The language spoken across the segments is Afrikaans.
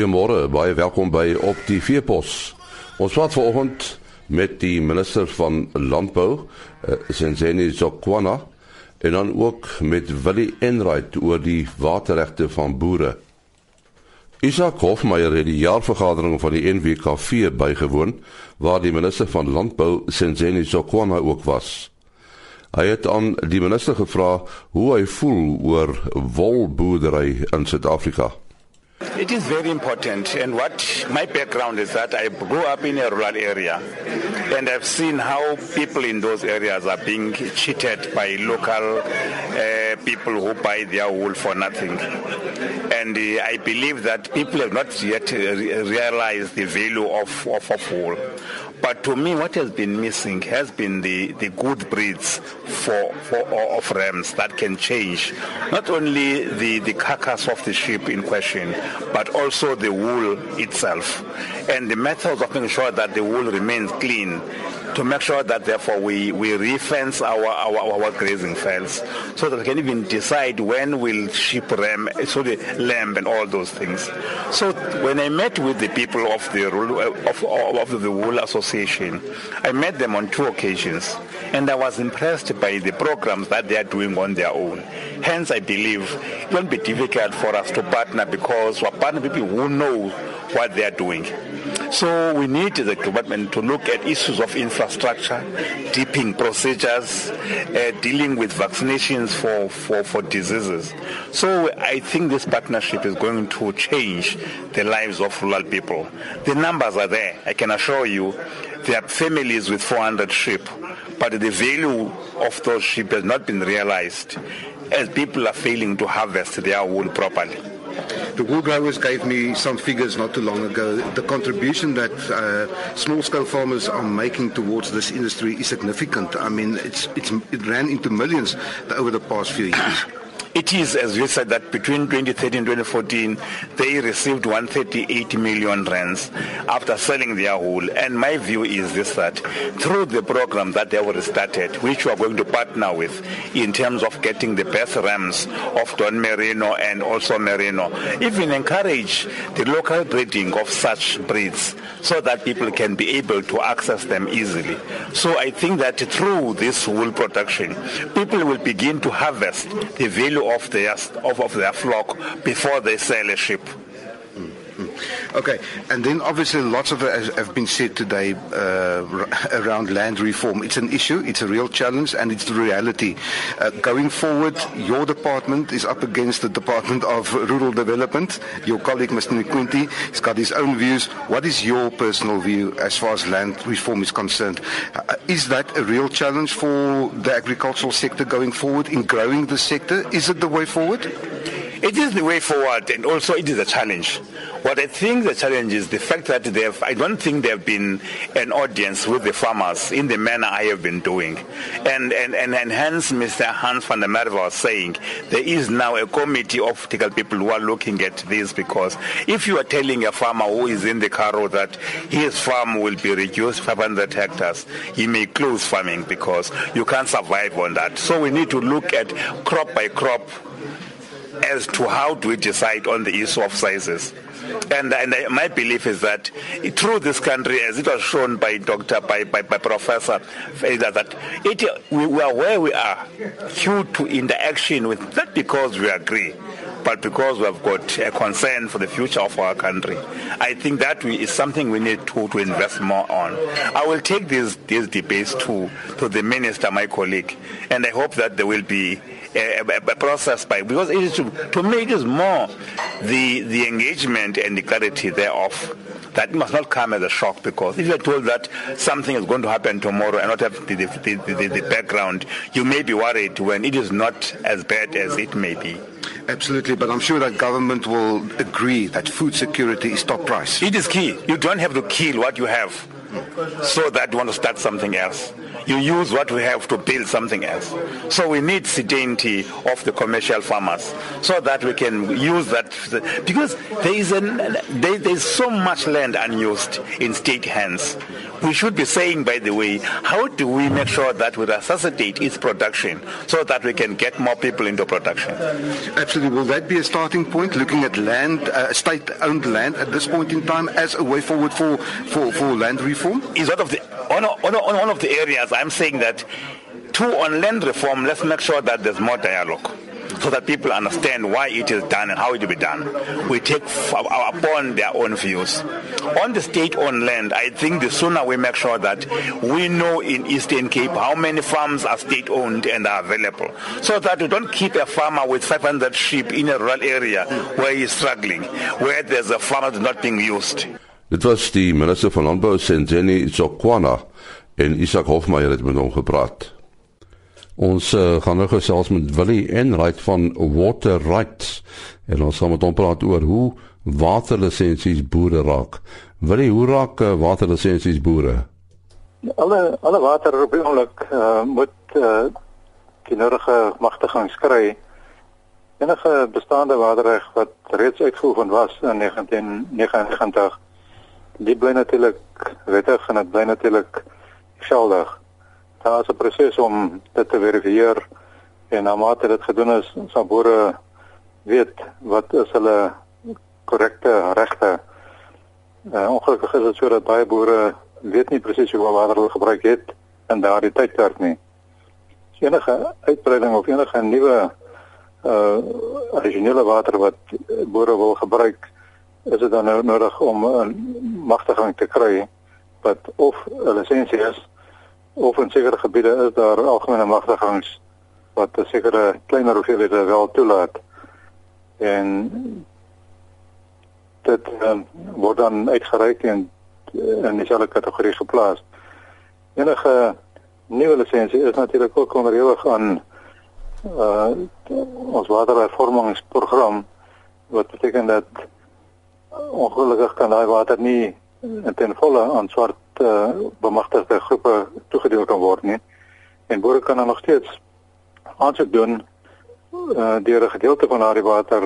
Goeiemôre, baie welkom by op die Veepos. Ons praat vanoggend met die minister van Landbou, uh, Senzeni Zokwana, en dan ook met Willie Enright oor die waterregte van boere. Isak Hofmeyer het die jaarvergadering van die NWKV bygewoon waar die minister van Landbou Senzeni Zokwana ook was. Hy het aan die minister gevra hoe hy voel oor wolboerdery in Suid-Afrika. It is very important. And what my background is that I grew up in a rural area and I've seen how people in those areas are being cheated by local uh, people who buy their wool for nothing. And uh, I believe that people have not yet realized the value of, of, of wool. But to me, what has been missing has been the, the good breeds for, for of rams that can change not only the, the carcass of the sheep in question, but also the wool itself. And the methods of making sure that the wool remains clean to make sure that therefore we, we refence our, our, our grazing fence so that we can even decide when we'll sheep ram, eh, so the lamb and all those things. So when I met with the people of the, eh, of, of the Wool Association, I met them on two occasions and I was impressed by the programs that they are doing on their own. Hence I believe it won't be difficult for us to partner because we're partner people who know what they are doing. So we need the government to look at issues of infrastructure, deeping procedures, uh, dealing with vaccinations for, for, for diseases. So I think this partnership is going to change the lives of rural people. The numbers are there. I can assure you there are families with 400 sheep, but the value of those sheep has not been realized as people are failing to harvest their wool properly. The wool growers gave me some figures not too long ago. The contribution that uh, small-scale farmers are making towards this industry is significant. I mean, it's, it's, it ran into millions over the past few years. It is, as you said, that between 2013 and 2014, they received 138 million rands after selling their wool. And my view is this, that through the program that they already started, which we are going to partner with in terms of getting the best rams of Don Merino and also Merino, even encourage the local breeding of such breeds so that people can be able to access them easily. So I think that through this wool production, people will begin to harvest the value of their of, of their flock before they sell a sheep. Okay, and then obviously lots of it have been said today uh, around land reform. It's an issue, it's a real challenge, and it's the reality. Uh, going forward, your department is up against the Department of Rural Development. Your colleague, Mr. Nikunti, has got his own views. What is your personal view as far as land reform is concerned? Uh, is that a real challenge for the agricultural sector going forward in growing the sector? Is it the way forward? It is the way forward, and also it is a challenge. What I think the challenge is the fact that they have, I don't think there have been an audience with the farmers in the manner I have been doing. And, and, and, and hence Mr. Hans van der Merwe was saying there is now a committee of technical people who are looking at this because if you are telling a farmer who is in the Carro that his farm will be reduced 500 hectares, he may close farming because you can't survive on that. So we need to look at crop by crop as to how do we decide on the issue of sizes. And, and I, my belief is that through this country, as it was shown by Doctor, by, by, by Professor, that it, we, we are where we are due to interaction with, not because we agree, but because we have got a concern for the future of our country. I think that we, is something we need to, to invest more on. I will take these, these debates to, to the minister, my colleague, and I hope that there will be a process by because it is to, to me it is more the the engagement and the clarity thereof that must not come as a shock because if you're told that something is going to happen tomorrow and not have the, the, the, the, the background, you may be worried when it is not as bad as it may be. Absolutely, but I'm sure that government will agree that food security is top price. It is key. You don't have to kill what you have. So that you want to start something else. You use what we have to build something else. So we need certainty of the commercial farmers so that we can use that because there is an, there, there's so much land unused in state hands. We should be saying, by the way, how do we make sure that we resuscitate its production so that we can get more people into production? Absolutely. Will that be a starting point, looking at land, uh, state-owned land at this point in time as a way forward for, for, for land reform? Is one of the on, on, on one of the areas I'm saying that two on land reform, let's make sure that there's more dialogue so that people understand why it is done and how it will be done. We take upon their own views. On the state-owned land, I think the sooner we make sure that we know in Eastern Cape how many farms are state-owned and are available, so that we don't keep a farmer with 500 sheep in a rural area where he's struggling, where there's a farmer that's not being used. Dit was die minister van Landbou, Senzeni Zokwana, en Isak Hofmeyer het met hom gepraat. Ons uh, gaan nou gesels met Willie Enright van Water Rights en ons gaan met hom praat oor hoe waterlisensies boere raak. Willie, hoe raak uh, waterlisensies boere? Alle alle water op die oomblik uh, moet uh, die nodige magtiging kry. Enige bestaande waterreg wat reeds uitgeoefen was in 1999, die bly natuurlik wettig en dit bly natuurlik geldig daar is 'n proses om dit te verifieer en na mate dit gedoen is, sal boere weet wat is hulle korrekte regte. Uh, ongelukkig is dit so dat baie boere weet nie presies hoe water hulle gebruik het in daardie tydperk nie. As enige uitbreiding of enige nuwe uh originele water wat boere wil gebruik, is dit dan nou nodig om 'n magtiging te kry wat of 'n lisensie is of in sekere gebiede is daar algemene magtigings wat 'n sekere kleiner hoeveelhede wel toelaat. En dit um, word dan uitgereik en in dieselfde kategorie geplaas. Enige nuwe lisensie is natuurlik ook onderhewig aan uh ons waterhervormingsprogram wat beteken dat ongelukkig kan daai water nie ten volle aan swart uh, bemagtigde groepe toegedeel kan word nie. En boere kan dan nog steeds aansoek doen uh, deur 'n gedeelte van daardie water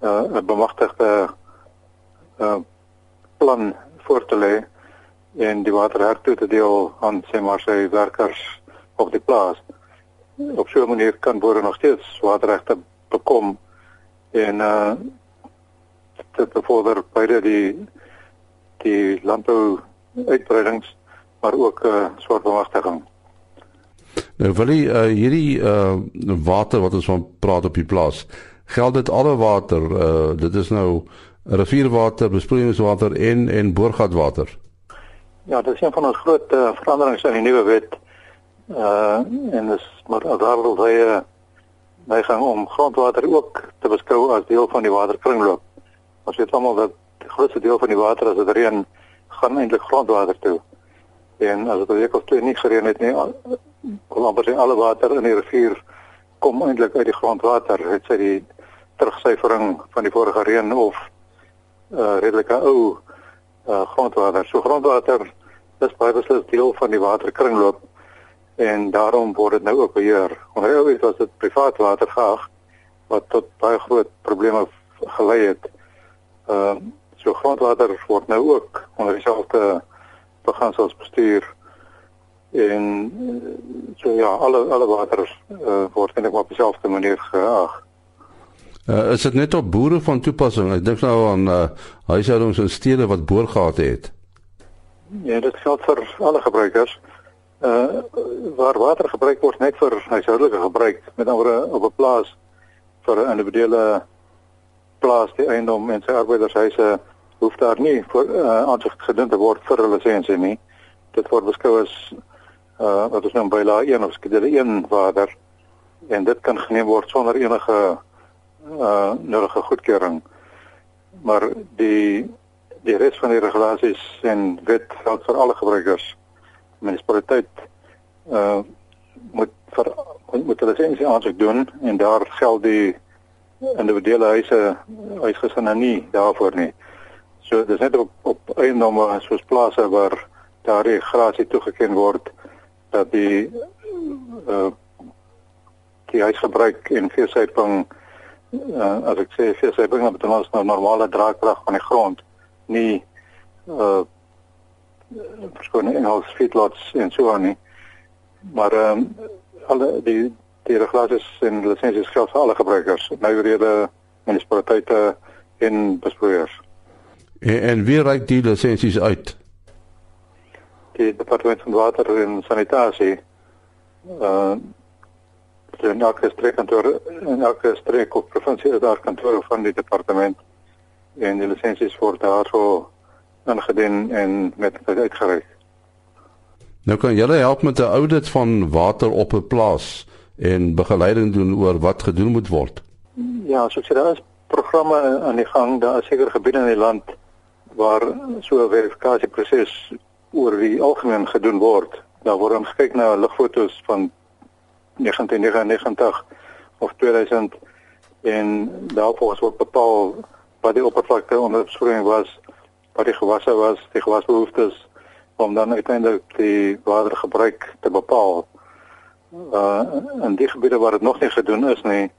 uh, 'n uh, bemagtigde uh, plan voor te lê en die water hertoe te deel aan sê maar sy werkers op die plaas. Op so 'n manier kan boere nog steeds waterregte bekom en uh dit bevorder beide die die landbou uitbreidings maar ook uh, eh, soort bemagtiging. Nou wil jy uh, hierdie uh, water wat ons van praat op die plaas, geld dit alle water, uh, dit is nou rivierwater, besproeiingswater en en boorgatwater. Ja, dit is een van ons groot uh, veranderings in die nuwe wet. Uh en dis maar daar wil hy hy gaan om grondwater ook te beskou as deel van die waterkringloop. Ons weet almal dat die grootste deel van die water as dit reën gaan eintlik grondwater toe. En as dit 'n week of twee nie gereën het nie, kom amper al die water in die rivier kom eintlik uit die grondwater. Dit sê die terugsyfering van die vorige reën of uh redelike ou uh grondwater. So grondwater is baie beslis deel van die waterkringloop en daarom word dit nou ook beheer. Onder ouers was dit privaat water gehad wat tot baie groot probleme gelei het. Ehm uh, So grondwater word nou ook onder dieselfde beginsels bestuur en so ja, alle alle water uh, word eintlik op dieselfde manier geag. Uh, is dit net op boere van toepassing? Ek dink nou aan uh, huishoudings en stede wat boorgate het. Ja, dit geld vir alle gebruikers. Uh waar water gebruik word net vir huishoudelike gebruik, met ander op 'n plaas vir 'n individuele plaas die eiendom en sy arbeidershuise hoef daar nie vir uh, aansig gedoen te word vir 'n lisensie nie. Dit word beskou as uh wat ons noem by lae 1 of skedule 1 water en dit kan geneem word sonder enige uh nodige goedkeuring. Maar die die res van die regulasies en wet geld vir alle gebruikers. Munisipaliteit uh moet vir moet hulle lisensie aansoek doen en daar geld die individuele huise huisgesinne nie daarvoor nie. So dis net op op eiendomme soos plase waar daardie grasie toegeken word dat die uh die huisgebruik en veesyping uh, as ek sê veesyping met ons nou normale draagkrag van die grond nie uh verskoon in ons feedlots en so aan nie. Maar ehm um, alle die die regulasies en lisensies geld vir alle gebruikers nou rede munisipaliteite en besproeiers en, en wie reik die lisensies uit die departement van water en sanitasie uh in elke streekkantoor in elke streek of provinsie is daar kantore van die departement en die lisensies word daarso ingedien en met uitgereik. Nou kan julle help met 'n audit van water op 'n plaas en begeleiding doen oor wat gedoen moet word. Ja, so sê daar is programme aan die gang, daar is seker gebiede in die land waar so 'n verifikasieproses oor die algemeen gedoen word. Daar word ons kyk na lugfoto's van 1999 of 2000 en daarvoor word bepaal wat die oppervlakte onder besproeiing was, wat die gewasse was, die gewasbehoeftes om dan uiteindelik die watergebruik te bepaal. Uh in die gebiede waar dit nog nie gedoen is nie,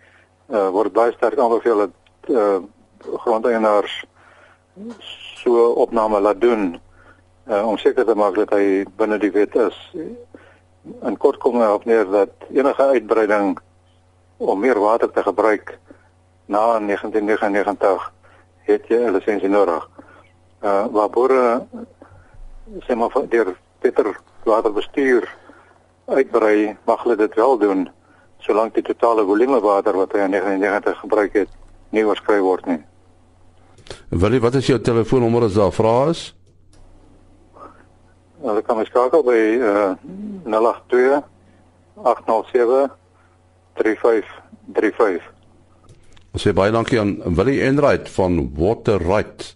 uh word baie sterk aanbeveel dat uh grondeienaars so opname laat doen uh, om seker te maak dat hy binne die wet is in kort kom op neer dat enige uitbreiding om meer water te gebruik na 1999 het jy 'n lisensie nodig. Uh waar boere sê maar deur beter waterbestuur uitbrei, mag hulle dit wel doen solank die totale volume water wat hy in 1999 gebruik het nie oorskry word nie. Wil wat is jou telefoonnommer as daar vrae is? Hulle kan my skakel by uh 082 807 3535. Ons sê baie dankie aan Willie Enright van Water Right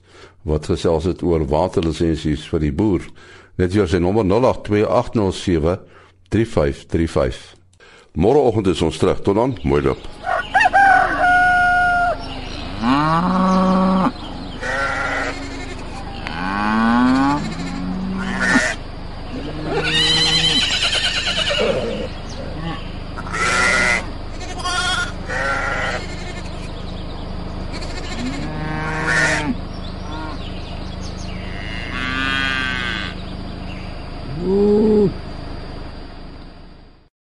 wat gesels het oor waterlisensies vir die boer. Net hier sy nommer 082 807 3535. Môreoggend is ons terug. Tot dan, mooi loop. Ah.